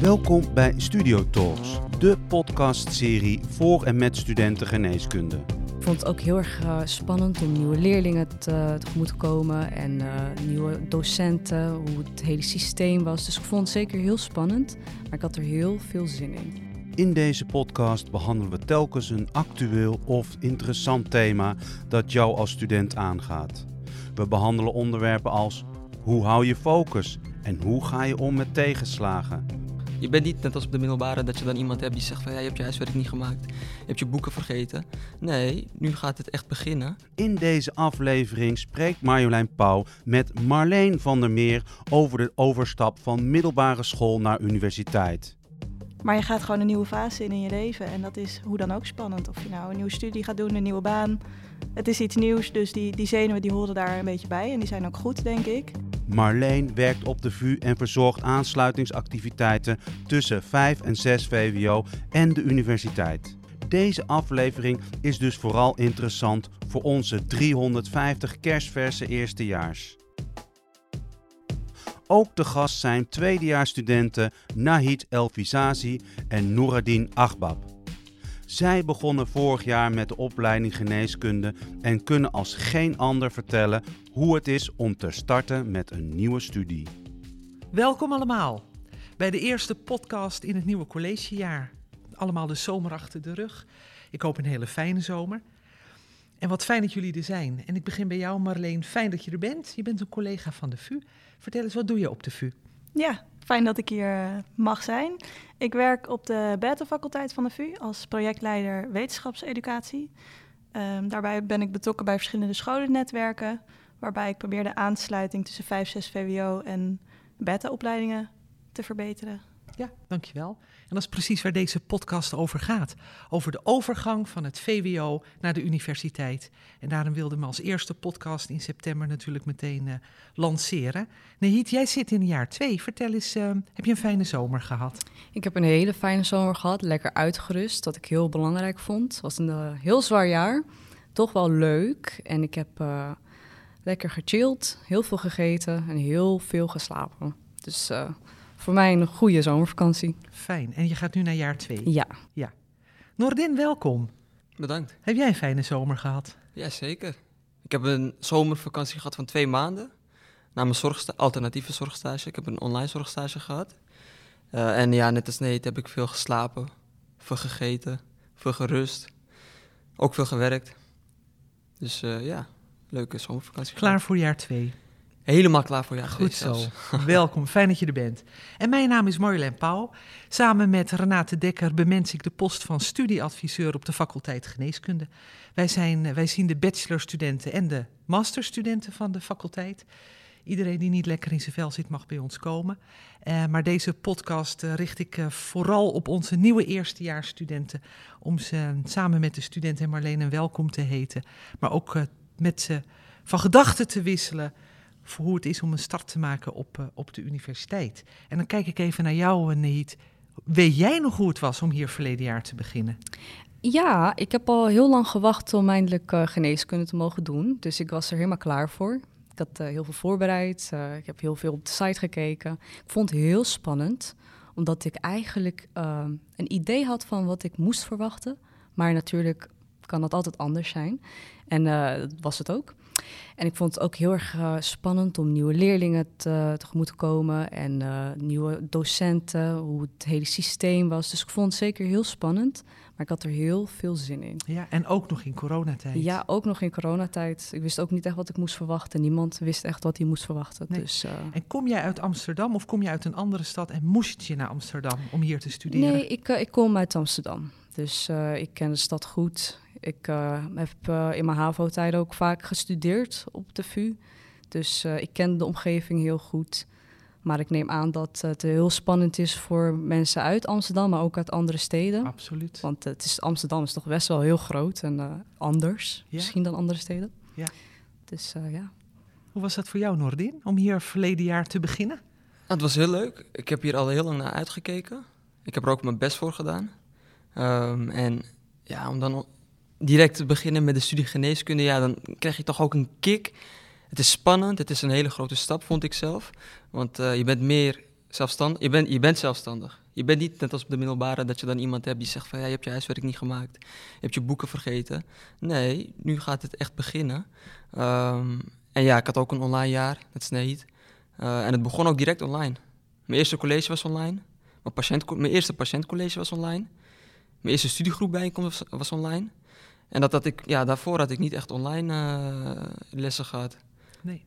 Welkom bij Studio Talks, de podcastserie voor en met studenten geneeskunde. Ik vond het ook heel erg uh, spannend om nieuwe leerlingen te, tegemoet te komen en uh, nieuwe docenten, hoe het hele systeem was. Dus ik vond het zeker heel spannend, maar ik had er heel veel zin in. In deze podcast behandelen we telkens een actueel of interessant thema dat jou als student aangaat. We behandelen onderwerpen als hoe hou je focus en hoe ga je om met tegenslagen. Je bent niet net als op de middelbare dat je dan iemand hebt die zegt van ja, je hebt je huiswerk niet gemaakt, je hebt je boeken vergeten. Nee, nu gaat het echt beginnen. In deze aflevering spreekt Marjolein Pauw met Marleen van der Meer over de overstap van middelbare school naar universiteit. Maar je gaat gewoon een nieuwe fase in in je leven en dat is hoe dan ook spannend. Of je nou een nieuwe studie gaat doen, een nieuwe baan. Het is iets nieuws, dus die, die zenuwen die horen daar een beetje bij en die zijn ook goed, denk ik. Marleen werkt op de VU en verzorgt aansluitingsactiviteiten tussen 5 en 6 VWO en de universiteit. Deze aflevering is dus vooral interessant voor onze 350 kerstverse eerstejaars. Ook de gast zijn tweedejaarsstudenten Nahid Elfizazi en Nouradin Agbab. Zij begonnen vorig jaar met de opleiding geneeskunde en kunnen als geen ander vertellen hoe het is om te starten met een nieuwe studie. Welkom allemaal bij de eerste podcast in het nieuwe collegejaar. Allemaal de zomer achter de rug. Ik hoop een hele fijne zomer. En wat fijn dat jullie er zijn. En ik begin bij jou, Marleen. Fijn dat je er bent. Je bent een collega van de VU. Vertel eens, wat doe je op de VU? Ja, fijn dat ik hier eh, mag zijn. Ik werk op de beta-faculteit van de VU als projectleider wetenschapseducatie. Um, daarbij ben ik betrokken bij verschillende scholennetwerken, waarbij ik probeer de aansluiting tussen 5, 6 VWO en beta-opleidingen te verbeteren. Ja, dankjewel. En dat is precies waar deze podcast over gaat. Over de overgang van het VWO naar de universiteit. En daarom wilden we als eerste podcast in september natuurlijk meteen uh, lanceren. Nehit, jij zit in jaar twee. Vertel eens, uh, heb je een fijne zomer gehad? Ik heb een hele fijne zomer gehad. Lekker uitgerust, wat ik heel belangrijk vond. Het was een uh, heel zwaar jaar. Toch wel leuk. En ik heb lekker gechilled, heel veel gegeten en heel veel geslapen. Dus voor mij een goede zomervakantie. Fijn. En je gaat nu naar jaar twee? Ja. ja. Noordin, welkom. Bedankt. Heb jij een fijne zomer gehad? Ja, zeker. Ik heb een zomervakantie gehad van twee maanden. Na mijn zorgsta alternatieve zorgstage. Ik heb een online zorgstage gehad. Uh, en ja, net als Neet heb ik veel geslapen, veel gegeten, veel gerust. Ook veel gewerkt. Dus uh, ja, leuke zomervakantie. Klaar gehad. voor jaar twee? Helemaal klaar voor jou. Goed zo. Welkom, fijn dat je er bent. En mijn naam is Marjolein Pauw. Samen met Renate Dekker bemens ik de post van studieadviseur op de faculteit Geneeskunde. Wij, zijn, wij zien de bachelorstudenten en de masterstudenten van de faculteit. Iedereen die niet lekker in zijn vel zit, mag bij ons komen. Uh, maar deze podcast uh, richt ik uh, vooral op onze nieuwe eerstejaarsstudenten. Om ze samen met de studenten en Marleen een welkom te heten. Maar ook met ze van gedachten te wisselen voor hoe het is om een start te maken op, uh, op de universiteit. En dan kijk ik even naar jou, Neet. Weet jij nog hoe het was om hier verleden jaar te beginnen? Ja, ik heb al heel lang gewacht om eindelijk uh, geneeskunde te mogen doen. Dus ik was er helemaal klaar voor. Ik had heel veel voorbereid. ik heb heel veel op de site gekeken. Ik vond het heel spannend, omdat ik eigenlijk een idee had van wat ik moest verwachten. Maar natuurlijk kan dat altijd anders zijn. En dat was het ook. En ik vond het ook heel erg uh, spannend om nieuwe leerlingen te, tegemoet te komen en uh, nieuwe docenten, hoe het hele systeem was. Dus ik vond het zeker heel spannend, maar ik had er heel veel zin in. Ja, en ook nog in coronatijd. Ja, ook nog in coronatijd. Ik wist ook niet echt wat ik moest verwachten. Niemand wist echt wat hij moest verwachten. Nee. Dus, uh... En kom jij uit Amsterdam of kom je uit een andere stad en moest je naar Amsterdam om hier te studeren? Nee, ik, ik kom uit Amsterdam. Dus ik ken de stad goed. Ik uh, heb uh, in mijn HAVO-tijd ook vaak gestudeerd op de VU. Dus uh, ik ken de omgeving heel goed. Maar ik neem aan dat het heel spannend is voor mensen uit Amsterdam, maar ook uit andere steden. Absoluut. Want het is, Amsterdam is toch best wel heel groot en anders, ja. misschien dan andere steden. Ja. Dus ja. Hoe was dat voor jou, Noordin, om hier verleden jaar te beginnen? Het was heel leuk. Ik heb hier al heel lang naar uitgekeken. Ik heb er ook mijn best voor gedaan. Um, en ja, om dan direct beginnen met de studie geneeskunde, ja, dan krijg je toch ook een kick. Het is spannend, het is een hele grote stap, vond ik zelf. Want uh, je bent meer zelfstandig. Je, bent je bent zelfstandig. Je bent niet net als op de middelbare dat je dan iemand hebt die zegt van ja, je hebt je huiswerk niet gemaakt. Je hebt je boeken vergeten. Nee, nu gaat het echt beginnen. Ehm, en ja, ik had ook een online jaar, met Sneed. Uh, en het begon ook direct online. Mijn eerste college was online. Mijn, patiënt, mijn eerste patiëntcollege was online. Mijn eerste studiegroep bijeenkomst was, was online. En dat, dat ik, ja, daarvoor had ik niet echt online uh, lessen gehad. Nee.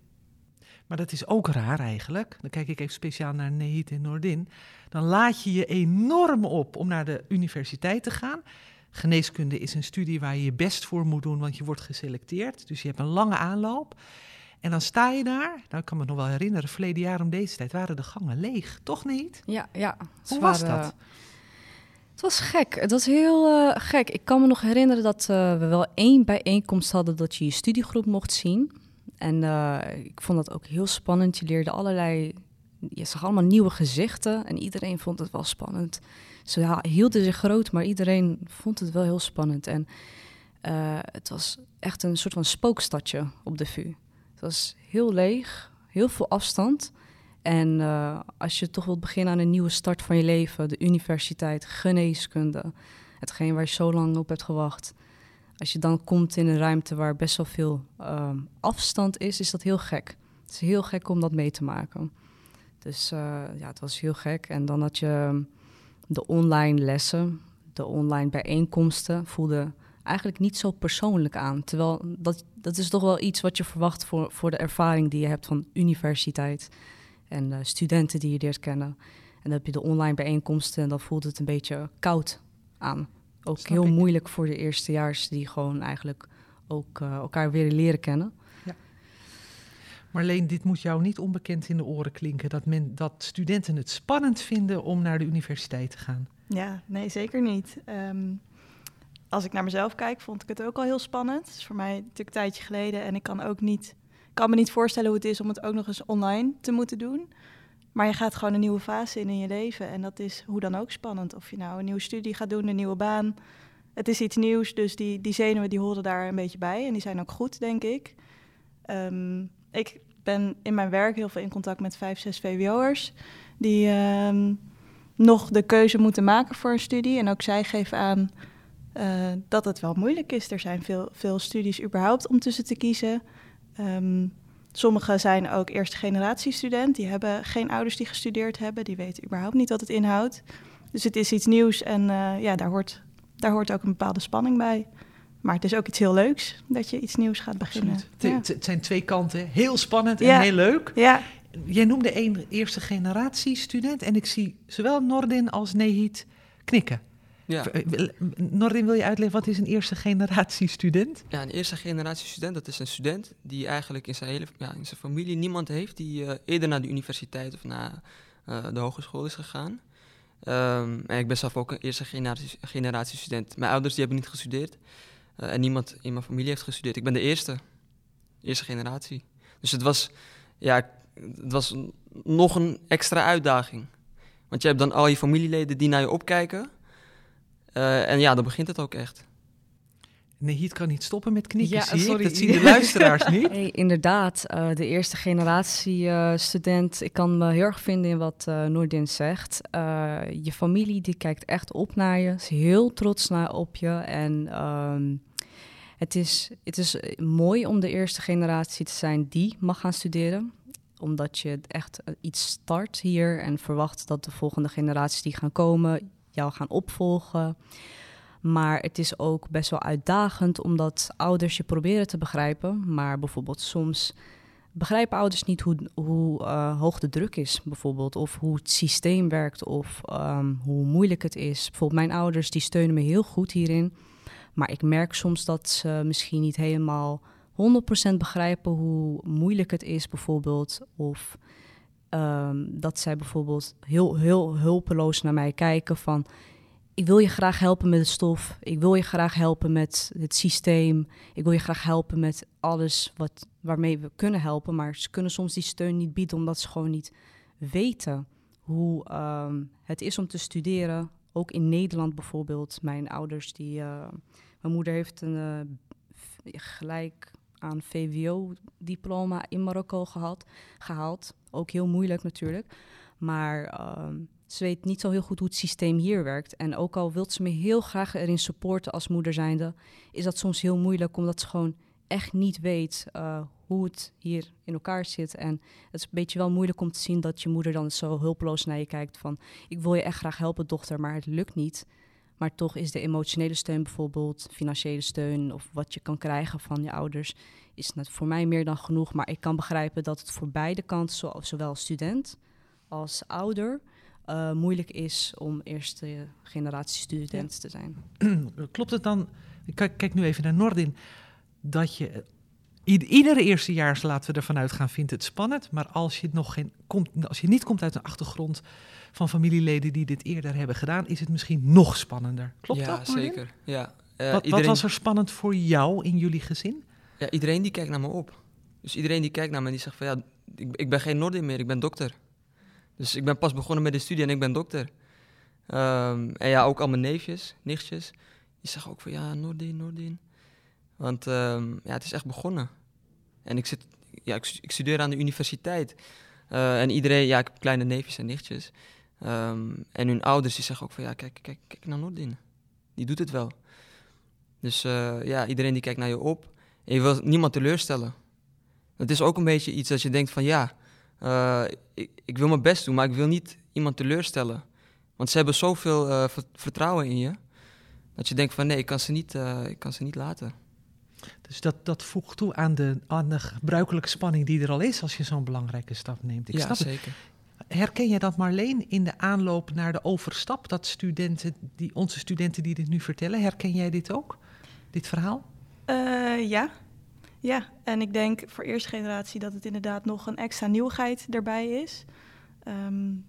Maar dat is ook raar eigenlijk. Dan kijk ik even speciaal naar Nehit en Noordin. Dan laat je je enorm op om naar de universiteit te gaan. Geneeskunde is een studie waar je je best voor moet doen, want je wordt geselecteerd. Dus je hebt een lange aanloop. En dan sta je daar. Nou, ik kan me nog wel herinneren, verleden jaar om deze tijd waren de gangen leeg. Toch niet? Ja, ja. Hoe was dat? Was gek. Het was heel uh, gek. Ik kan me nog herinneren dat uh, we wel één bijeenkomst hadden dat je je studiegroep mocht zien. En uh, ik vond dat ook heel spannend. Je leerde allerlei, je zag allemaal nieuwe gezichten en iedereen vond het wel spannend. Ze hielden zich groot, maar iedereen vond het wel heel spannend. En het was echt een soort van spookstadje op de VU. Het was heel leeg, heel veel afstand. En uh, als je toch wilt beginnen aan een nieuwe start van je leven, de universiteit, geneeskunde, hetgeen waar je zo lang op hebt gewacht. Als je dan komt in een ruimte waar best wel veel uh, afstand is, is dat heel gek. Het is heel gek om dat mee te maken. Dus uh, ja, het was heel gek. En dan had je de online lessen, de online bijeenkomsten, voelde eigenlijk niet zo persoonlijk aan. Terwijl dat, dat is toch wel iets wat je verwacht voor, voor de ervaring die je hebt van universiteit en uh, studenten die je leert kennen. En dan heb je de online bijeenkomsten en dan voelt het een beetje koud aan. Ook Snap heel ik. moeilijk voor de eerstejaars die gewoon eigenlijk ook uh, elkaar weer leren kennen. Marleen, dit moet jou niet onbekend in de oren klinken. Dat, men, dat studenten het spannend vinden om naar de universiteit te gaan. Ja, nee, zeker niet. Um, als ik naar mezelf kijk, vond ik het ook al heel spannend. Het is voor mij natuurlijk een tijdje geleden en ik kan ook niet kan me niet voorstellen hoe het is om het ook nog eens online te moeten doen. Maar je gaat gewoon een nieuwe fase in in je leven. En dat is hoe dan ook spannend. Of je nou een nieuwe studie gaat doen, een nieuwe baan. Het is iets nieuws, dus die, die zenuwen die horen daar een beetje bij. En die zijn ook goed, denk ik. Um, ik ben in mijn werk heel veel in contact met vijf, zes VWO'ers... die um, nog de keuze moeten maken voor een studie. En ook zij geven aan uh, dat het wel moeilijk is. Er zijn veel, veel studies überhaupt om tussen te kiezen... Um, sommigen zijn ook eerste generatie student. Die hebben geen ouders die gestudeerd hebben. Die weten überhaupt niet wat het inhoudt. Dus het is iets nieuws en uh, ja, daar hoort, daar hoort ook een bepaalde spanning bij. Maar het is ook iets heel leuks dat je iets nieuws gaat beginnen. Ja. Het, zijn twee kanten. Heel spannend en ja. heel leuk. Ja. Jij noemde een eerste generatie student. En ik zie zowel Nordin als Nehit knikken. Ja. Nordin, wil je uitleggen wat is een eerste generatie student? Ja, een eerste generatie student, dat is een student die eigenlijk in zijn hele ja, in zijn familie niemand heeft die uh, eerder naar de universiteit of naar uh, de hogeschool is gegaan. Um, en ik ben zelf ook een eerste generatie, generatie student. Mijn ouders die hebben niet gestudeerd uh, en niemand in mijn familie heeft gestudeerd. Ik ben de eerste, eerste generatie. Dus het was, ja, het was nog een extra uitdaging. Want je hebt dan al je familieleden die naar je opkijken. Uh, en ja, dan begint het ook echt. Nee, het kan niet stoppen met knikken, ja, zie sorry. ik. Dat zien de luisteraars niet. Hey, inderdaad, uh, de eerste generatie uh, student. Ik kan me heel erg vinden in wat uh, Noordin zegt. je familie die kijkt echt op naar je, is heel trots naar op je. En um, het, is, het is mooi om de eerste generatie te zijn die mag gaan studeren omdat je echt iets start hier en verwacht dat de volgende generaties die gaan komen jou gaan opvolgen. Maar het is ook best wel uitdagend omdat ouders je proberen te begrijpen. Maar bijvoorbeeld soms begrijpen ouders niet hoe, hoe uh, hoog de druk is, bijvoorbeeld. Of hoe het systeem werkt of um, hoe moeilijk het is. Bijvoorbeeld mijn ouders die steunen me heel goed hierin. Maar ik merk soms dat ze misschien niet helemaal 100% begrijpen hoe moeilijk het is, bijvoorbeeld. Of um, dat zij bijvoorbeeld heel, heel hulpeloos naar mij kijken van... ik wil je graag helpen met de stof, ik wil je graag helpen met het systeem... ik wil je graag helpen met alles wat, waarmee we kunnen helpen... maar ze kunnen soms die steun niet bieden omdat ze gewoon niet weten hoe um, het is om te studeren. Ook in Nederland bijvoorbeeld, mijn ouders die... Uh, mijn moeder heeft een uh, gelijk aan VWO-diploma in Marokko gehad, gehaald. Ook heel moeilijk natuurlijk. Maar ehm, ze weet niet zo heel goed hoe het systeem hier werkt. En ook al wilt ze me heel graag erin supporten als moeder zijnde, is dat soms heel moeilijk omdat ze gewoon echt niet weet uh, hoe het hier in elkaar zit. En het is een beetje wel moeilijk om te zien dat je moeder dan zo hulpeloos naar je kijkt van ik wil je echt graag helpen dochter, maar het lukt niet. Maar toch is de emotionele steun bijvoorbeeld, financiële steun of wat je kan krijgen van je ouders, is net voor mij meer dan genoeg. Maar ik kan begrijpen dat het voor beide kanten, zowel student als ouder, uh, moeilijk is om eerste generatie student te zijn. Klopt het dan, ik kijk nu even naar Nordin, dat je iedere eerstejaars, laten we ervan uitgaan, vindt het spannend. Maar als je, nog geen, komt, als je niet komt uit een achtergrond van familieleden die dit eerder hebben gedaan, is het misschien nog spannender. Klopt ja, dat? Zeker. Ja, uh, wat, wat, was er spannend voor jou in jullie gezin? Ja, iedereen die kijkt naar me op. Dus iedereen die kijkt naar me en die zegt van ja, ik, ik ben geen Nordin meer, ik ben dokter. Dus ik ben pas begonnen met de studie en ik ben dokter. Um, en ja, ook al mijn neefjes, nichtjes, die zeggen ook van ja, Nordin, Nordin. Want um, ja, het is echt begonnen. En ik, zit, ja, ik, ik studeer aan de universiteit. Uh, en iedereen, ja, ik heb kleine neefjes en nichtjes. Um, en hun ouders die zeggen ook van ja, kijk, kijk, kijk naar Noordin. Die doet het wel. Dus uh, ja, iedereen die kijkt naar je op. En je wil niemand teleurstellen. Het is ook een beetje iets dat je denkt van ja, uh, ik, ik, wil mijn best doen, maar ik wil niet iemand teleurstellen. Want ze hebben zoveel vertrouwen in je. Dat je denkt van nee, ik kan ze niet, ik kan ze niet laten. Dus dat, dat voegt toe aan de, aan de gebruikelijke spanning die er al is als je zo'n belangrijke stap neemt. Ik ja, snap zeker. Het. Herken je dat Marleen in de aanloop naar de overstap? Dat studenten, die, onze studenten die dit nu vertellen, herken jij dit ook? Dit verhaal? Uh, ja. Ja, en ik denk voor eerste generatie dat het inderdaad nog een extra nieuwigheid erbij is. Um,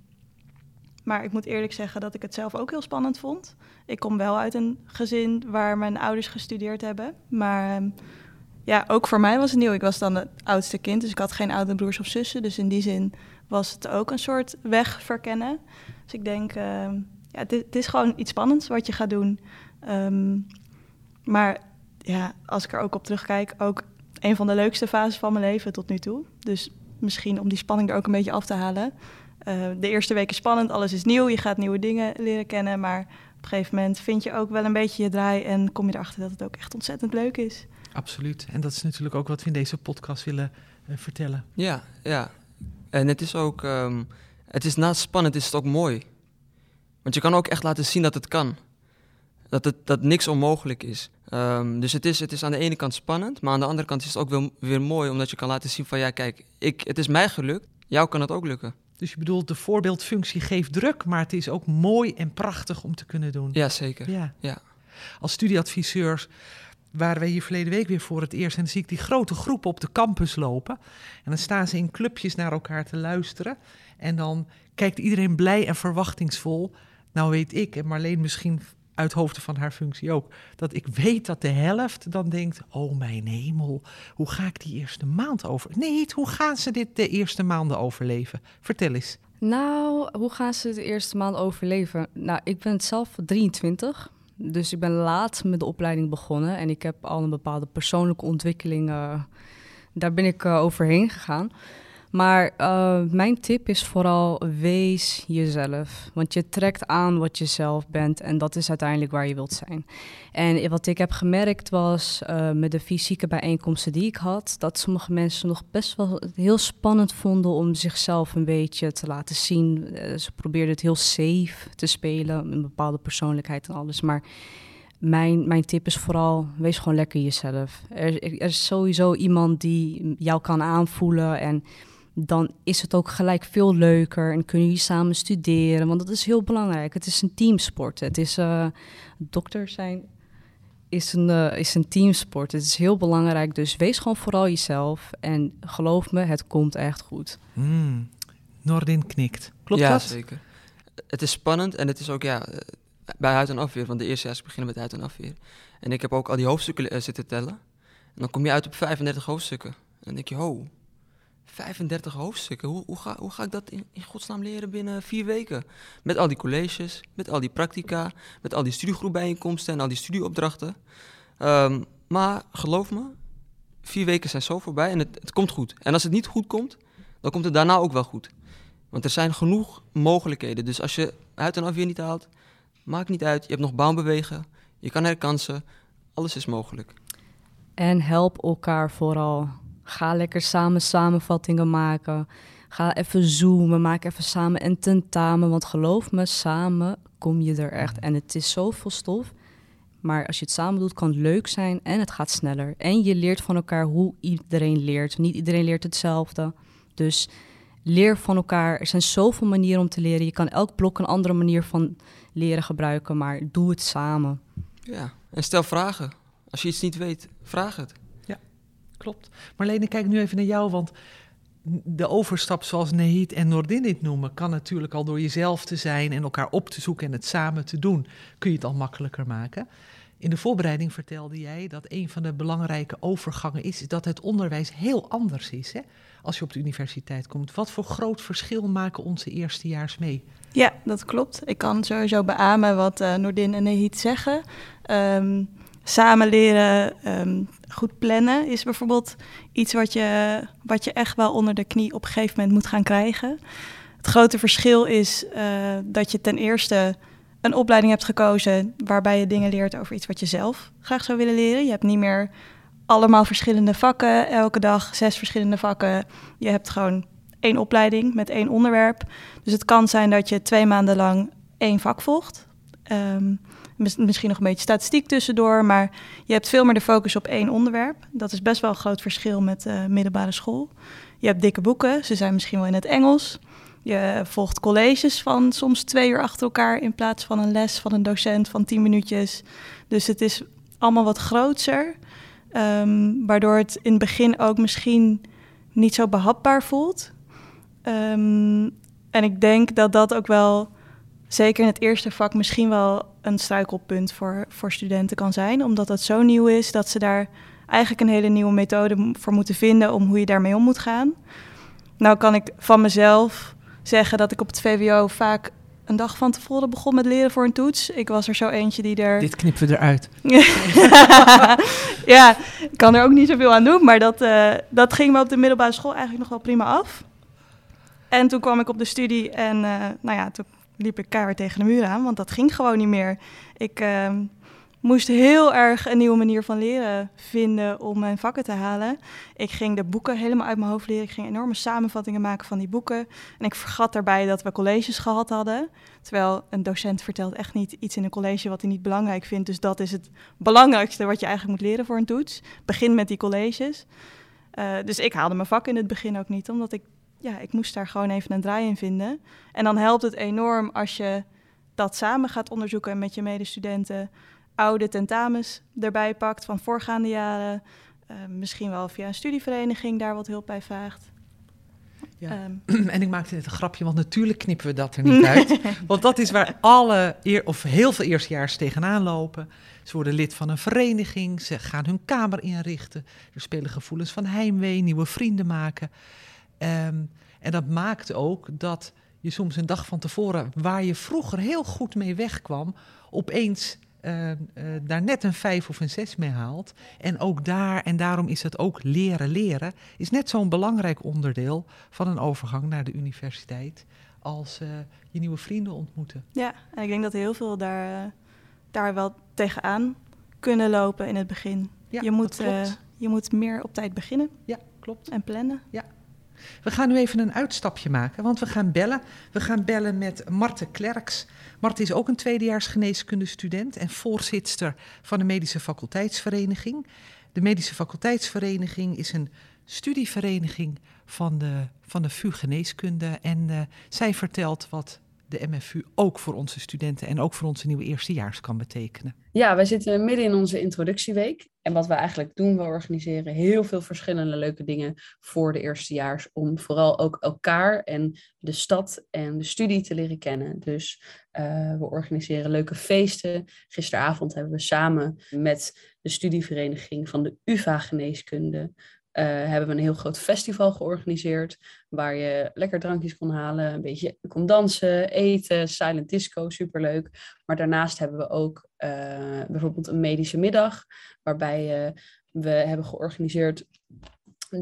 maar ik moet eerlijk zeggen dat ik het zelf ook heel spannend vond. Ik kom wel uit een gezin waar mijn ouders gestudeerd hebben. Maar ehm, ja, ook voor mij was het nieuw. Ik was dan het oudste kind, dus ik had geen oudere broers of zussen. Dus in die zin was het ook een soort weg verkennen. Dus ik denk, uh, ja, het, is gewoon iets spannends wat je gaat doen. Um, maar ja, als ik er ook op terugkijk, ook een van de leukste fases van mijn leven tot nu toe. Dus misschien om die spanning er ook een beetje af te halen. Uh, de eerste week is spannend, alles is nieuw, je gaat nieuwe dingen leren kennen. Maar op een gegeven moment vind je ook wel een beetje je draai en kom je erachter dat het ook echt ontzettend leuk is. Absoluut. En dat is natuurlijk ook wat we in deze podcast willen uh, vertellen. Ja, ja. En het is ook, um, het is naast spannend, is het ook mooi. Want je kan ook echt laten zien dat het kan. Dat, het, dat niks onmogelijk is. Um, dus het is, het is aan de ene kant spannend, maar aan de andere kant is het ook weer, weer mooi, omdat je kan laten zien van ja, kijk, ik, het is mij gelukt, jou kan het ook lukken. Dus je bedoelt, de voorbeeldfunctie geeft druk, maar het is ook mooi en prachtig om te kunnen doen. Ja, zeker. Ja. ja. Als studieadviseurs waren wij hier verleden week weer voor het eerst. En dan zie ik die grote groepen op de campus lopen. En dan staan ze in clubjes naar elkaar te luisteren. En dan kijkt iedereen blij en verwachtingsvol. Nou weet ik, en Marleen misschien uit hoofden van haar functie ook, dat ik weet dat de helft dan denkt: Oh mijn hemel, hoe ga ik die eerste maand over? Nee, hoe gaan ze dit de eerste maanden overleven? Vertel eens. Nou, hoe gaan ze de eerste maand overleven? Nou, ik ben zelf 23. Dus ik ben laat met de opleiding begonnen en ik heb al een bepaalde persoonlijke ontwikkeling. Uh, daar ben ik uh, overheen gegaan. Maar uh, mijn tip is vooral wees jezelf. Want je trekt aan wat je zelf bent en dat is uiteindelijk waar je wilt zijn. En wat ik heb gemerkt was uh, met de fysieke bijeenkomsten die ik had, dat sommige mensen nog best wel heel spannend vonden om zichzelf een beetje te laten zien. Uh, ze probeerden het heel safe te spelen, een bepaalde persoonlijkheid en alles. Maar mijn, mijn tip is vooral, wees gewoon lekker jezelf. Er, er is sowieso iemand die jou kan aanvoelen en dan is het ook gelijk veel leuker en kunnen jullie samen studeren. Want dat is heel belangrijk. Het is een teamsport. Het is uh, dokter zijn is een, uh, is een teamsport. Het is heel belangrijk. Dus wees gewoon vooral jezelf. En geloof me, het komt echt goed. Mm. Nordin knikt. Klopt ja, dat? zeker. Het is spannend en het is ook ja, eh, bij huid en afweer. Want de eerste jaar beginnen met huid en afweer. En ik heb ook al die hoofdstukken zitten tellen. En dan kom je uit op 35 hoofdstukken. En dan denk je, ho, 35 hoofdstukken. Hoe, hoe, ga, hoe ga ik dat in, godsnaam leren binnen vier weken? Met al die colleges, met al die practica, met al die studiegroepbijeenkomsten en al die studieopdrachten. Um, maar geloof me, vier weken zijn zo voorbij en het, het komt goed. En als het niet goed komt, dan komt het daarna ook wel goed. Want er zijn genoeg mogelijkheden. Dus als je uit en af weer niet haalt, maakt niet uit. Je hebt nog baanbewegen, je kan herkansen. Alles is mogelijk. En help elkaar vooral. Ga lekker samen samenvattingen maken. Ga even zoomen, maak even samen een tentamen. Want geloof me, samen kom je er echt. En het is zoveel stof. Maar als je het samen doet, kan het leuk zijn en het gaat sneller. En je leert van elkaar hoe iedereen leert. Niet iedereen leert hetzelfde. Dus leer van elkaar. Er zijn zoveel manieren om te leren. Je kan elk blok een andere manier van leren gebruiken, maar doe het samen. Ja, en stel vragen. Als je iets niet weet, vraag het. Klopt. Marlene, kijk nu even naar jou, want de overstap zoals Nehit en Nordin dit noemen, kan natuurlijk al door jezelf te zijn en elkaar op te zoeken en het samen te doen, kun je het al makkelijker maken. In de voorbereiding vertelde jij dat een van de belangrijke overgangen is dat het onderwijs heel anders is hè? als je op de universiteit komt. Wat voor groot verschil maken onze eerstejaars mee? Ja, dat klopt. Ik kan sowieso beamen wat uh, Noordin en Nehit zeggen. Um, samen leren, um, goed plannen is bijvoorbeeld iets wat je, wat je echt wel onder de knie op een gegeven moment moet gaan krijgen. Het grote verschil is uh, dat je ten eerste een opleiding hebt gekozen waarbij je dingen leert over iets wat je zelf graag zou willen leren. Je hebt niet meer allemaal verschillende vakken, elke dag zes verschillende vakken. Je hebt gewoon één opleiding met één onderwerp. Dus het kan zijn dat je twee maanden lang één vak volgt. Um, misschien nog een beetje statistiek tussendoor, maar je hebt veel meer de focus op één onderwerp. Dat is best wel een groot verschil met uh, middelbare school. Je hebt dikke boeken, ze zijn misschien wel in het Engels. Je volgt colleges van soms twee uur achter elkaar in plaats van een les van een docent van tien minuutjes. Dus het is allemaal wat groter, um, waardoor het in het begin ook misschien niet zo behapbaar voelt. Um, en ik denk dat dat ook wel, zeker in het eerste vak, misschien wel een struikelpunt voor, voor studenten kan zijn. Omdat het zo nieuw is dat ze daar eigenlijk een hele nieuwe methode voor moeten vinden om hoe je daarmee om moet gaan. Nou kan ik van mezelf zeggen dat ik op het VWO vaak een dag van tevoren begon met leren voor een toets. Ik was er zo eentje die er. Dit knippen we eruit. ja, ik kan er ook niet zoveel aan doen, maar dat, uh, dat ging me op de middelbare school eigenlijk nog wel prima af. En toen kwam ik op de studie en uh, nou ja, toen liep ik keihard tegen de muur aan, want dat ging gewoon niet meer. Ik uh, moest heel erg een nieuwe manier van leren vinden om mijn vakken te halen. Ik ging de boeken helemaal uit mijn hoofd leren. Ik ging enorme samenvattingen maken van die boeken. En ik vergat daarbij dat we colleges gehad hadden. Terwijl een docent vertelt echt niet iets in een college wat hij niet belangrijk vindt. Dus dat is het belangrijkste wat je eigenlijk moet leren voor een toets. Begin met die colleges. Uh, dus ik haalde mijn vak in het begin ook niet, omdat ik ja, ik moest daar gewoon even een draai in vinden. En dan helpt het enorm als je dat samen gaat onderzoeken en met je medestudenten oude tentamens erbij pakt van voorgaande jaren. Uh, misschien wel via een studievereniging daar wat hulp bij vraagt. Ja. Um. En ik maakte net een grapje, want natuurlijk knippen we dat er niet uit. want dat is waar alle, eer, of heel veel eerstejaars tegenaan lopen. Ze worden lid van een vereniging, ze gaan hun kamer inrichten. Er spelen gevoelens van heimwee, nieuwe vrienden maken. Um, en dat maakt ook dat je soms een dag van tevoren, waar je vroeger heel goed mee wegkwam, opeens uh, uh, daar net een vijf of een zes mee haalt. En ook daar, en daarom is het ook leren leren, is net zo'n belangrijk onderdeel van een overgang naar de universiteit als uh, je nieuwe vrienden ontmoeten. Ja, en ik denk dat heel veel daar, daar wel tegenaan kunnen lopen in het begin. Ja, je, moet, je moet meer op tijd beginnen. Ja, klopt. En plannen. Ja. We gaan nu even een uitstapje maken, want we gaan bellen. We gaan bellen met Marte Klerks. Marte is ook een tweedejaars geneeskundestudent en voorzitter van de Medische Faculteitsvereniging. De Medische Faculteitsvereniging is een studievereniging van de, van de VU Geneeskunde. En uh, zij vertelt wat de MFU ook voor onze studenten en ook voor onze nieuwe eerstejaars kan betekenen. Ja, wij zitten midden in onze introductieweek. En wat we eigenlijk doen, we organiseren heel veel verschillende leuke dingen voor de eerstejaars. Om vooral ook elkaar en de stad en de studie te leren kennen. Dus uh, we organiseren leuke feesten. Gisteravond hebben we samen met de studievereniging van de UvA Geneeskunde uh, hebben we een heel groot festival georganiseerd. Waar je lekker drankjes kon halen, een beetje kon dansen, eten, silent disco, superleuk. Maar daarnaast hebben we ook uh, bijvoorbeeld een medische middag. Waarbij uh, we hebben georganiseerd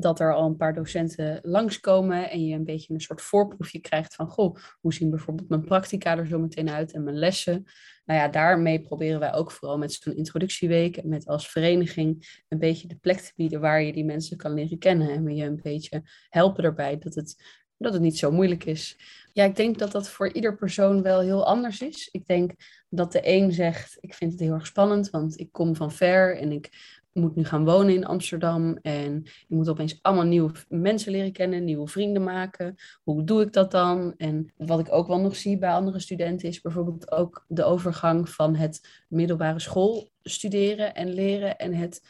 dat er al een paar docenten langskomen en je een beetje een soort voorproefje krijgt van, goh, hoe zien bijvoorbeeld mijn practica er zo meteen uit en mijn lessen. Nou ja, daarmee proberen wij ook vooral met zo'n introductieweek en met als vereniging een beetje de plek te bieden waar je die mensen kan leren kennen en je een beetje helpen erbij dat het, dat het niet zo moeilijk is. Ja, ik denk dat dat voor ieder persoon wel heel anders is. Ik denk dat de een zegt, ik vind het heel erg spannend, want ik kom van ver en ik moet nu gaan wonen in Amsterdam en je moet opeens allemaal nieuwe mensen leren kennen, nieuwe vrienden maken. Hoe doe ik dat dan? En wat ik ook wel nog zie bij andere studenten is bijvoorbeeld ook de overgang van het middelbare school studeren en leren en het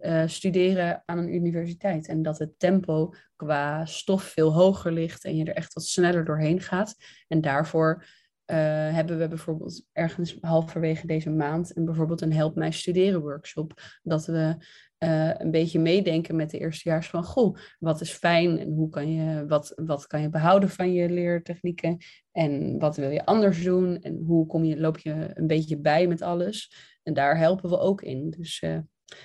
uh, studeren aan een universiteit. En dat het tempo qua stof veel hoger ligt en je er echt wat sneller doorheen gaat. En daarvoor uh, hebben we bijvoorbeeld ergens halverwege deze maand een, bijvoorbeeld een Help Mij Studeren workshop. Dat we uh, een beetje meedenken met de eerstejaars van, goh, wat is fijn en hoe kan je, wat, wat kan je behouden van je leertechnieken en wat wil je anders doen en hoe kom je, loop je een beetje bij met alles. En daar helpen we ook in. Dus uh,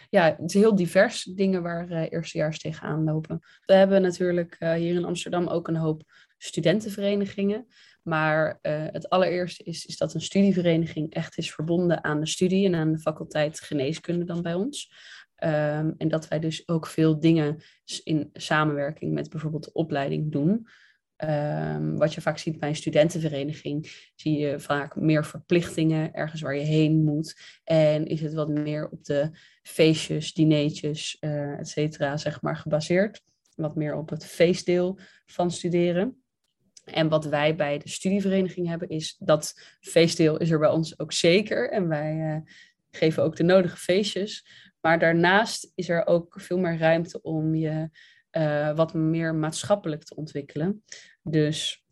ja, het is heel divers dingen waar uh, eerstejaars tegenaan lopen. We hebben natuurlijk hier in Amsterdam ook een hoop studentenverenigingen. Maar uh, het allereerste is, is dat een studievereniging echt is verbonden aan de studie en aan de faculteit geneeskunde dan bij ons. Um, en dat wij dus ook veel dingen in samenwerking met bijvoorbeeld de opleiding doen. Um, wat je vaak ziet bij een studentenvereniging, zie je vaak meer verplichtingen, ergens waar je heen moet. En is het wat meer op de feestjes, dineetjes, uh, et cetera, zeg maar, gebaseerd. Wat meer op het feestdeel van studeren. En wat wij bij de studievereniging hebben, is dat feestdeel is er bij ons ook zeker. En wij uh, geven ook de nodige feestjes. Maar daarnaast is er ook veel meer ruimte om je uh, wat meer maatschappelijk te ontwikkelen. Dus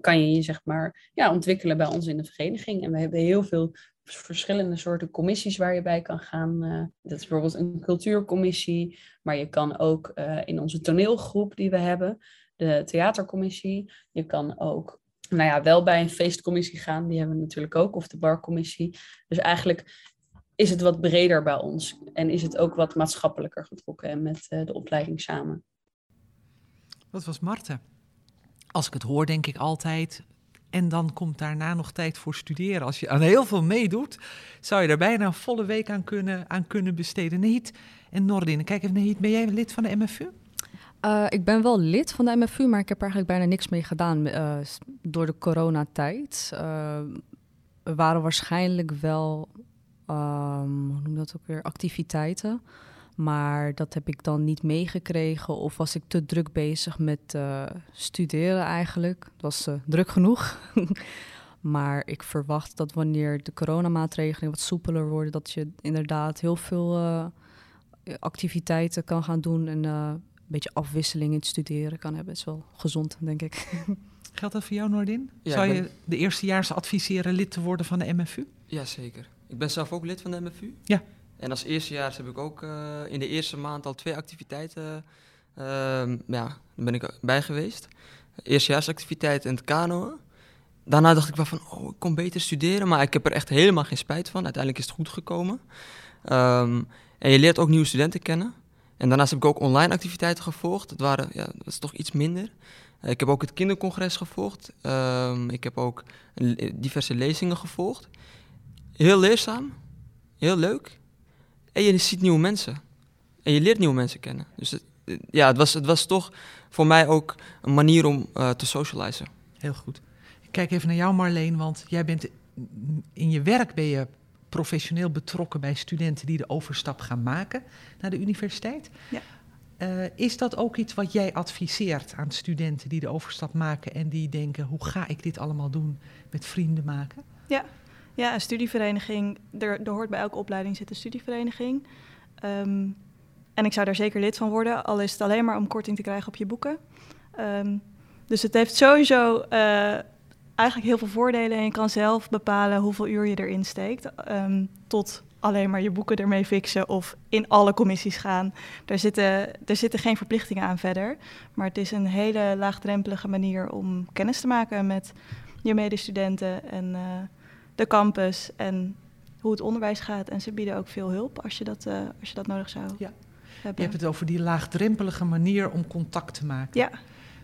kan je je zeg maar ja, ontwikkelen bij ons in de vereniging. En we hebben heel veel verschillende soorten commissies waar je bij kan gaan. Uh, dat is bijvoorbeeld een cultuurcommissie, maar je kan ook in onze toneelgroep die we hebben, de theatercommissie. Je kan ook, nou ja, wel bij een feestcommissie gaan. Die hebben we natuurlijk ook. Of de barcommissie. Dus eigenlijk is het wat breder bij ons. En is het ook wat maatschappelijker getrokken met uh, de opleiding samen. Wat was Marten? Als ik het hoor, denk ik altijd. En dan komt daarna nog tijd voor studeren. Als je aan heel veel meedoet, zou je daar bijna een volle week aan kunnen, aan kunnen besteden. Nehit en Nordin, kijk even, Nehit, ben jij lid van de MFU? Uh, ik ben wel lid van de MFU, maar ik heb eigenlijk bijna niks mee gedaan uh, door de coronatijd. Uh, er waren waarschijnlijk wel, um, hoe noem dat ook weer, activiteiten. Maar dat heb ik dan niet meegekregen of was ik te druk bezig met studeren eigenlijk. Het was druk genoeg. maar ik verwacht dat wanneer de coronamaatregelen wat soepeler worden, dat je inderdaad heel veel activiteiten kan gaan doen en beetje afwisseling in het studeren kan hebben. is wel gezond, denk ik. Geldt dat voor jou, Noordin? Ja, Zou je de eerstejaars adviseren lid te worden van de MFU? Jazeker. Ik ben zelf ook lid van de MFU. Ja. En als eerstejaars heb ik ook uh, in de eerste maand al twee activiteiten. Uh, ja, daar ben ik bij geweest. Eerstejaarsactiviteit en het kanoën. Daarna dacht ik wel van, oh, ik kon beter studeren. Maar ik heb er echt helemaal geen spijt van. Uiteindelijk is het goed gekomen. Um, en je leert ook nieuwe studenten kennen. En daarnaast heb ik ook online activiteiten gevolgd. Dat, waren, ja, dat is toch iets minder. Uh, ik heb ook het kindercongres gevolgd. Um, ik heb ook diverse lezingen gevolgd. Heel leerzaam, heel leuk. En je ziet nieuwe mensen. En je leert nieuwe mensen kennen. Dus ja, het was, het was toch voor mij ook een manier om uh, te socializen. Heel goed. Ik kijk even naar jou, Marleen, want jij bent in je werk ben je professioneel betrokken bij studenten die de overstap gaan maken naar de universiteit. Ja. Uh, is dat ook iets wat jij adviseert aan studenten die de overstap maken en die denken: hoe ga ik dit allemaal doen met vrienden maken? Ja, ja een studievereniging, er, er hoort bij elke opleiding zit een studievereniging. Um, en ik zou daar zeker lid van worden, al is het alleen maar om korting te krijgen op je boeken. Um, dus het heeft sowieso uh, eigenlijk heel veel voordelen en je kan zelf bepalen hoeveel uur je erin steekt. Um, tot alleen maar je boeken ermee fixen of in alle commissies gaan. Er zitten, er zitten geen verplichtingen aan verder. Maar het is een hele laagdrempelige manier om kennis te maken met je medestudenten en uh, de campus en hoe het onderwijs gaat. En ze bieden ook veel hulp als je dat, uh, als je dat nodig zou ja. hebben. Je hebt het over die laagdrempelige manier om contact te maken. Ja.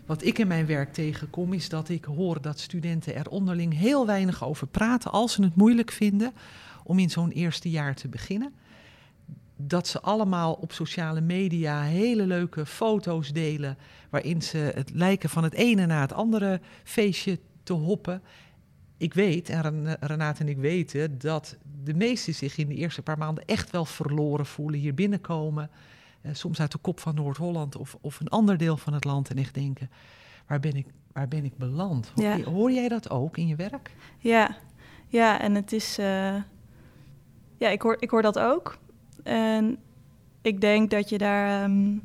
Wat ik in mijn werk tegenkom is dat ik hoor dat studenten er onderling heel weinig over praten als ze het moeilijk vinden om in zo'n eerste jaar te beginnen. Dat ze allemaal op sociale media hele leuke foto's delen waarin ze het lijken van het ene naar het andere feestje te hoppen. Ik weet, en Renate en ik weten, dat de meesten zich in de eerste paar maanden echt wel verloren voelen, hier binnenkomen. Eh, soms uit de kop van Noord-Holland of, of een ander deel van het land en echt denken, waar ben ik, waar ben ik beland? Hoor, Ja. hoor jij dat ook in je werk? Ja, ja en het is. eh, ja, ik hoor, ik hoor dat ook. En ik denk dat je daar. ehm,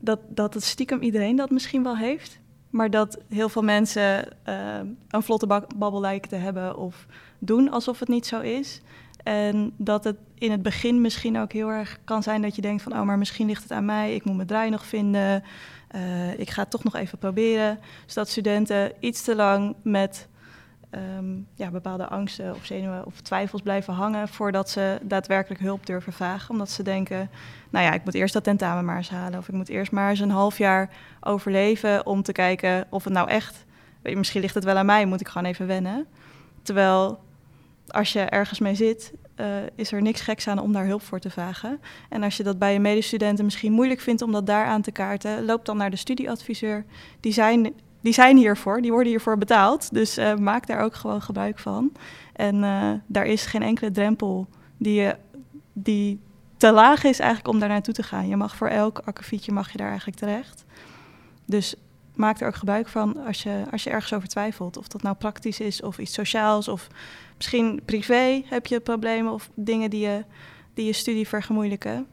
dat, dat het stiekem iedereen dat misschien wel heeft. Maar dat heel veel mensen ehm, een vlotte babbel lijken te hebben of doen alsof het niet zo is. En dat het in het begin misschien ook heel erg kan zijn dat je denkt van... oh, maar misschien ligt het aan mij, ik moet mijn draai nog vinden... eh, ik ga het toch nog even proberen. Dus dat studenten iets te lang met ehm, ja, bepaalde angsten of zenuwen of twijfels blijven hangen... voordat ze daadwerkelijk hulp durven vragen. Omdat ze denken, nou ja, ik moet eerst dat tentamen maar eens halen... of ik moet eerst maar eens een half jaar overleven om te kijken of het nou echt... Misschien ligt het wel aan mij, moet ik gewoon even wennen. Terwijl als je ergens mee zit, eh, is er niks geks aan om daar hulp voor te vragen. En als je dat bij je medestudenten misschien moeilijk vindt om dat daar aan te kaarten, loop dan naar de studieadviseur. Die zijn, die zijn hiervoor, die worden hiervoor betaald. Dus eh, maak daar ook gewoon gebruik van. En eh, daar is geen enkele drempel die, je, die te laag is eigenlijk om daar naartoe te gaan. Je mag voor elk akkefietje mag je daar eigenlijk terecht. Dus maak er ook gebruik van als je, als je ergens over twijfelt. Of dat nou praktisch is of iets sociaals of misschien privé heb je problemen of dingen die je, die je studie vergemoeilijken.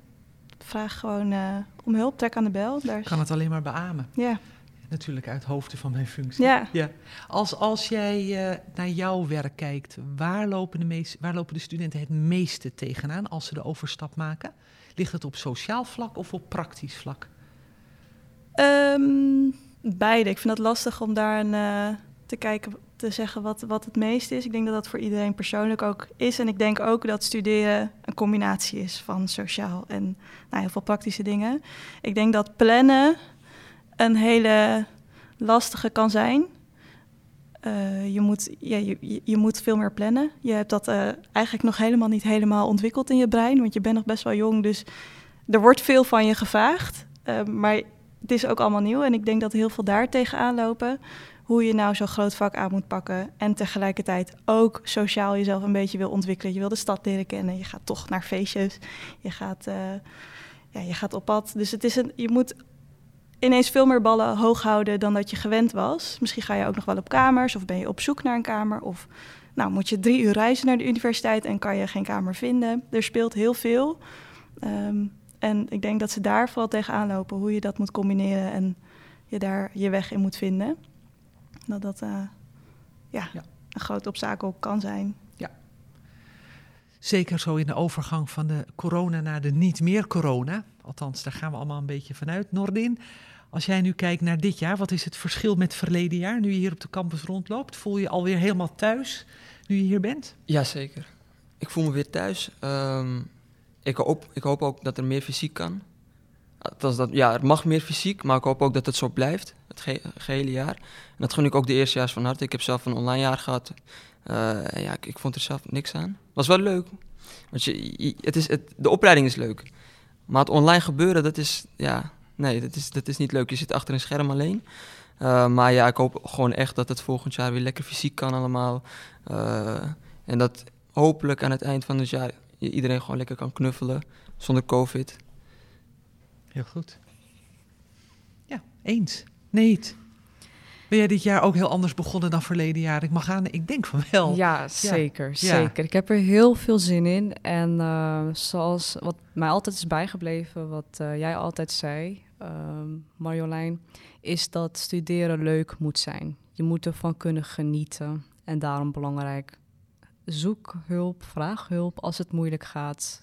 Vraag gewoon eh, om hulp, trek aan de bel. Daar is, kan het alleen maar beamen. ja. Natuurlijk uit hoofden van mijn functie. Ja. ja. Als, als jij eh, naar jouw werk kijkt, waar lopen, de meest, waar lopen de studenten het meeste tegenaan als ze de overstap maken? Ligt het op sociaal vlak of op praktisch vlak? Ehm, beide. Ik vind het lastig om daar eh, te kijken, te zeggen wat, wat het meest is. Ik denk dat dat voor iedereen persoonlijk ook is. En ik denk ook dat studeren een combinatie is van sociaal en nou, heel veel praktische dingen. Ik denk dat plannen een hele lastige kan zijn. Eh, je, moet, ja, je, je- moet veel meer plannen. Je hebt dat eh, eigenlijk nog helemaal niet helemaal ontwikkeld in je brein, want je bent nog best wel jong. Dus er wordt veel van je gevraagd. Maar het is ook allemaal nieuw en ik denk dat heel veel daar tegenaan lopen. Hoe je nou zo'n groot vak aan moet pakken en tegelijkertijd ook sociaal jezelf een beetje wil ontwikkelen. Je wil de stad leren kennen, je gaat toch naar feestjes, je gaat, eh, ja, je gaat op pad. Dus het is een, je moet ineens veel meer ballen hoog houden dan dat je gewend was. Misschien ga je ook nog wel op kamers of ben je op zoek naar een kamer of nou, moet je drie uur reizen naar de universiteit en kan je geen kamer vinden. Er speelt heel veel. Ehm, en ik denk dat ze daar vooral tegenaan lopen, hoe je dat moet combineren en je daar je weg in moet vinden. Dat dat eh, ja, Ja. een groot obstakel kan zijn. Zeker zo in de overgang van de corona naar de niet meer corona. Althans, daar gaan we allemaal een beetje vanuit. Nordin, als jij nu kijkt naar dit jaar, wat is het verschil met verleden jaar? Nu je hier op de campus rondloopt, voel je je alweer helemaal thuis nu je hier bent? Jazeker. Ik voel me weer thuis. Ehm, ik, hoop, ik hoop ook dat er meer fysiek kan. Dat, ja, er mag meer fysiek, maar ik hoop ook dat het zo blijft, het ge- gehele jaar. En dat gun ik ook de eerstejaars van harte. Ik heb zelf een online jaar gehad. Eh, ja, ik, vond er zelf niks aan. was wel leuk. Want je- het is, het, de opleiding is leuk. Maar het online gebeuren, dat is, ja, nee, dat is, dat is niet leuk. Je zit achter een scherm alleen. Eh, maar ja, ik hoop gewoon echt dat het volgend jaar weer lekker fysiek kan allemaal. Eh, en dat hopelijk aan het eind van het jaar je iedereen gewoon lekker kan knuffelen zonder COVID. Heel goed. Ja, eens. Nee. Ben jij dit jaar ook heel anders begonnen dan verleden jaar? Ik mag aan, ik denk van wel. Ja, zeker, Ja. zeker. Ik heb er heel veel zin in. En eh, zoals wat mij altijd is bijgebleven, wat eh, jij altijd zei, ehm, Marjolein, is dat studeren leuk moet zijn. Je moet ervan kunnen genieten. En daarom belangrijk, zoek hulp, vraag hulp als het moeilijk gaat.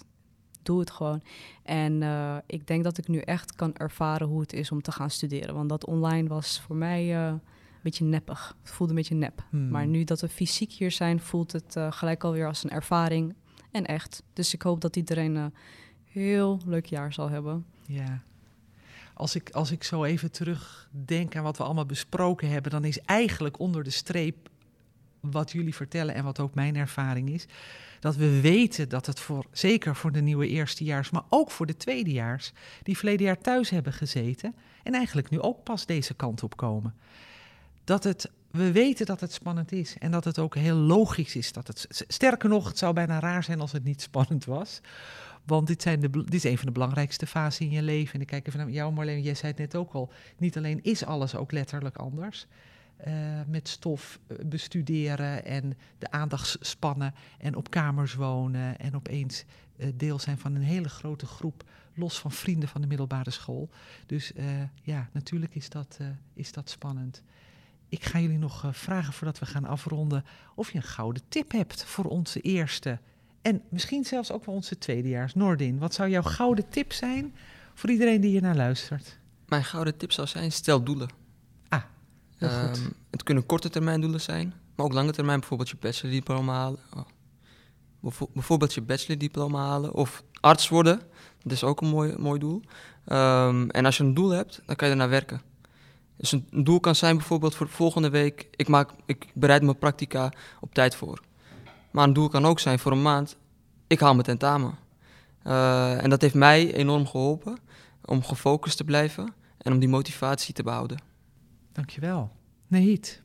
Doe het gewoon. En eh, ik denk dat ik nu echt kan ervaren hoe het is om te gaan studeren. Want dat online was voor mij eh, een beetje neppig. Het voelde een beetje nep. Hmm. Maar nu dat we fysiek hier zijn, voelt het eh, gelijk alweer als een ervaring en echt. Dus ik hoop dat iedereen eh, heel leuk jaar zal hebben. Ja. Als ik, als ik zo even terugdenk aan wat we allemaal besproken hebben, dan is eigenlijk onder de streep wat jullie vertellen en wat ook mijn ervaring is, dat we weten dat het voor, zeker voor de nieuwe eerstejaars, maar ook voor de tweedejaars, die verleden jaar thuis hebben gezeten en eigenlijk nu ook pas deze kant op komen, dat het, we weten dat het spannend is en dat het ook heel logisch is dat het, sterker nog, het zou bijna raar zijn als het niet spannend was. Want dit, zijn de, dit is een van de belangrijkste fasen in je leven. En ik kijk even naar jou, Marleen. Jij zei het net ook al. Niet alleen is alles ook letterlijk anders. Uh, met stof eh, bestuderen en de aandachtspannen en op kamers wonen en opeens uh, deel zijn van een hele grote groep, los van vrienden van de middelbare school. Dus ja, natuurlijk is dat, is dat spannend. Ik ga jullie nog vragen voordat we gaan afronden of je een gouden tip hebt voor onze eerste en misschien zelfs ook wel onze tweedejaars. Noordin, wat zou jouw gouden tip zijn voor iedereen die hier naar luistert? Mijn gouden tip zou zijn, stel doelen. Ehm, het kunnen korte termijn doelen zijn, maar ook lange termijn. Bijvoorbeeld je bachelordiploma halen. Oh. Bijvo- bijvoorbeeld je bachelordiploma halen of arts worden. Dat is ook een mooi, mooi doel. Ehm, en als je een doel hebt, dan kan je ernaar werken. Dus een, een doel kan zijn bijvoorbeeld voor volgende week... Ik, maak, ik bereid mijn practica op tijd voor. Maar een doel kan ook zijn voor een maand... Ik haal mijn tentamen. Eh, en dat heeft mij enorm geholpen om gefocust te blijven... en om die motivatie te behouden. Dankjewel. Nahid.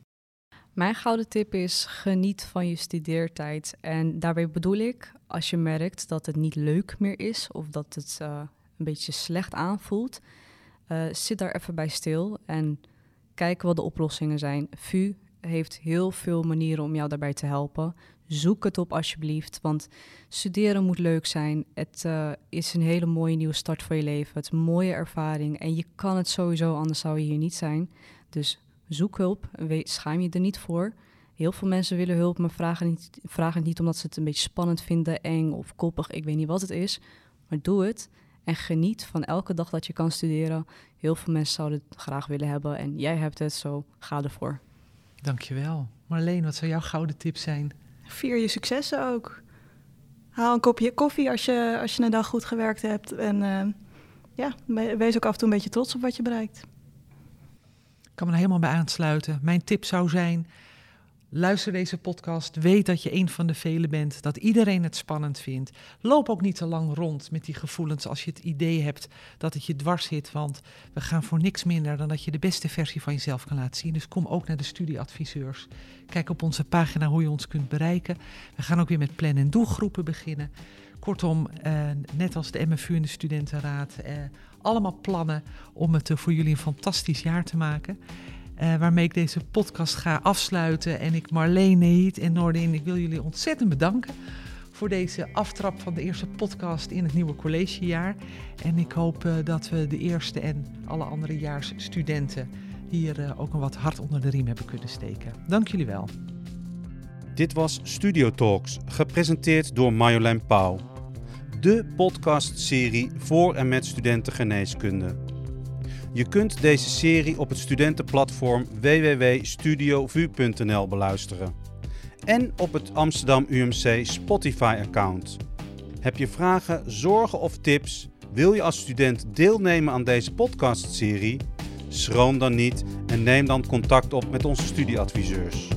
Mijn gouden tip is geniet van je studeertijd. En daarbij bedoel ik, als je merkt dat het niet leuk meer is of dat het eh, een beetje slecht aanvoelt, eh, zit daar even bij stil en kijk wat de oplossingen zijn. VU heeft heel veel manieren om jou daarbij te helpen. Zoek het op alsjeblieft, want studeren moet leuk zijn. Het eh, is een hele mooie nieuwe start voor je leven. Het is een mooie ervaring en je kan het sowieso, anders zou je hier niet zijn. Dus zoek hulp, schaam je er niet voor. Heel veel mensen willen hulp, maar vragen, niet, vragen het niet omdat ze het een beetje spannend vinden, eng of koppig. Ik weet niet wat het is, maar doe het. En geniet van elke dag dat je kan studeren. Heel veel mensen zouden het graag willen hebben en jij hebt het, zo ga ervoor. Dankjewel. Marleen, wat zou jouw gouden tip zijn? Vier je successen ook. Haal een kopje koffie als je, als je een dag goed gewerkt hebt. En eh, ja, we- wees ook af en toe een beetje trots op wat je bereikt. Kan me er helemaal bij aansluiten. Mijn tip zou zijn: luister deze podcast. Weet dat je een van de velen bent. Dat iedereen het spannend vindt. Loop ook niet te lang rond met die gevoelens als je het idee hebt dat het je dwars zit. Want we gaan voor niks minder dan dat je de beste versie van jezelf kan laten zien. Dus kom ook naar de studieadviseurs. Kijk op onze pagina hoe je ons kunt bereiken. We gaan ook weer met plan- en doelgroepen beginnen. Kortom, eh, net als de MFU en de Studentenraad, eh, allemaal plannen om het voor jullie een fantastisch jaar te maken. Eh, waarmee ik deze podcast ga afsluiten. En ik Marleen, Neet en Noordin, ik wil jullie ontzettend bedanken voor deze aftrap van de eerste podcast in het nieuwe collegejaar. En ik hoop eh, dat we de eerste en alle andere jaarsstudenten hier eh, ook een wat hard onder de riem hebben kunnen steken. Dank jullie wel. Dit was Studio Talks, gepresenteerd door Marjolein Pauw. De podcastserie voor en met studenten geneeskunde. Je kunt deze serie op het studentenplatform www.studiovu.nl beluisteren. En op het Amsterdam UMC Spotify-account. Heb je vragen, zorgen of tips? Wil je als student deelnemen aan deze podcastserie? Schroom dan niet en neem dan contact op met onze studieadviseurs.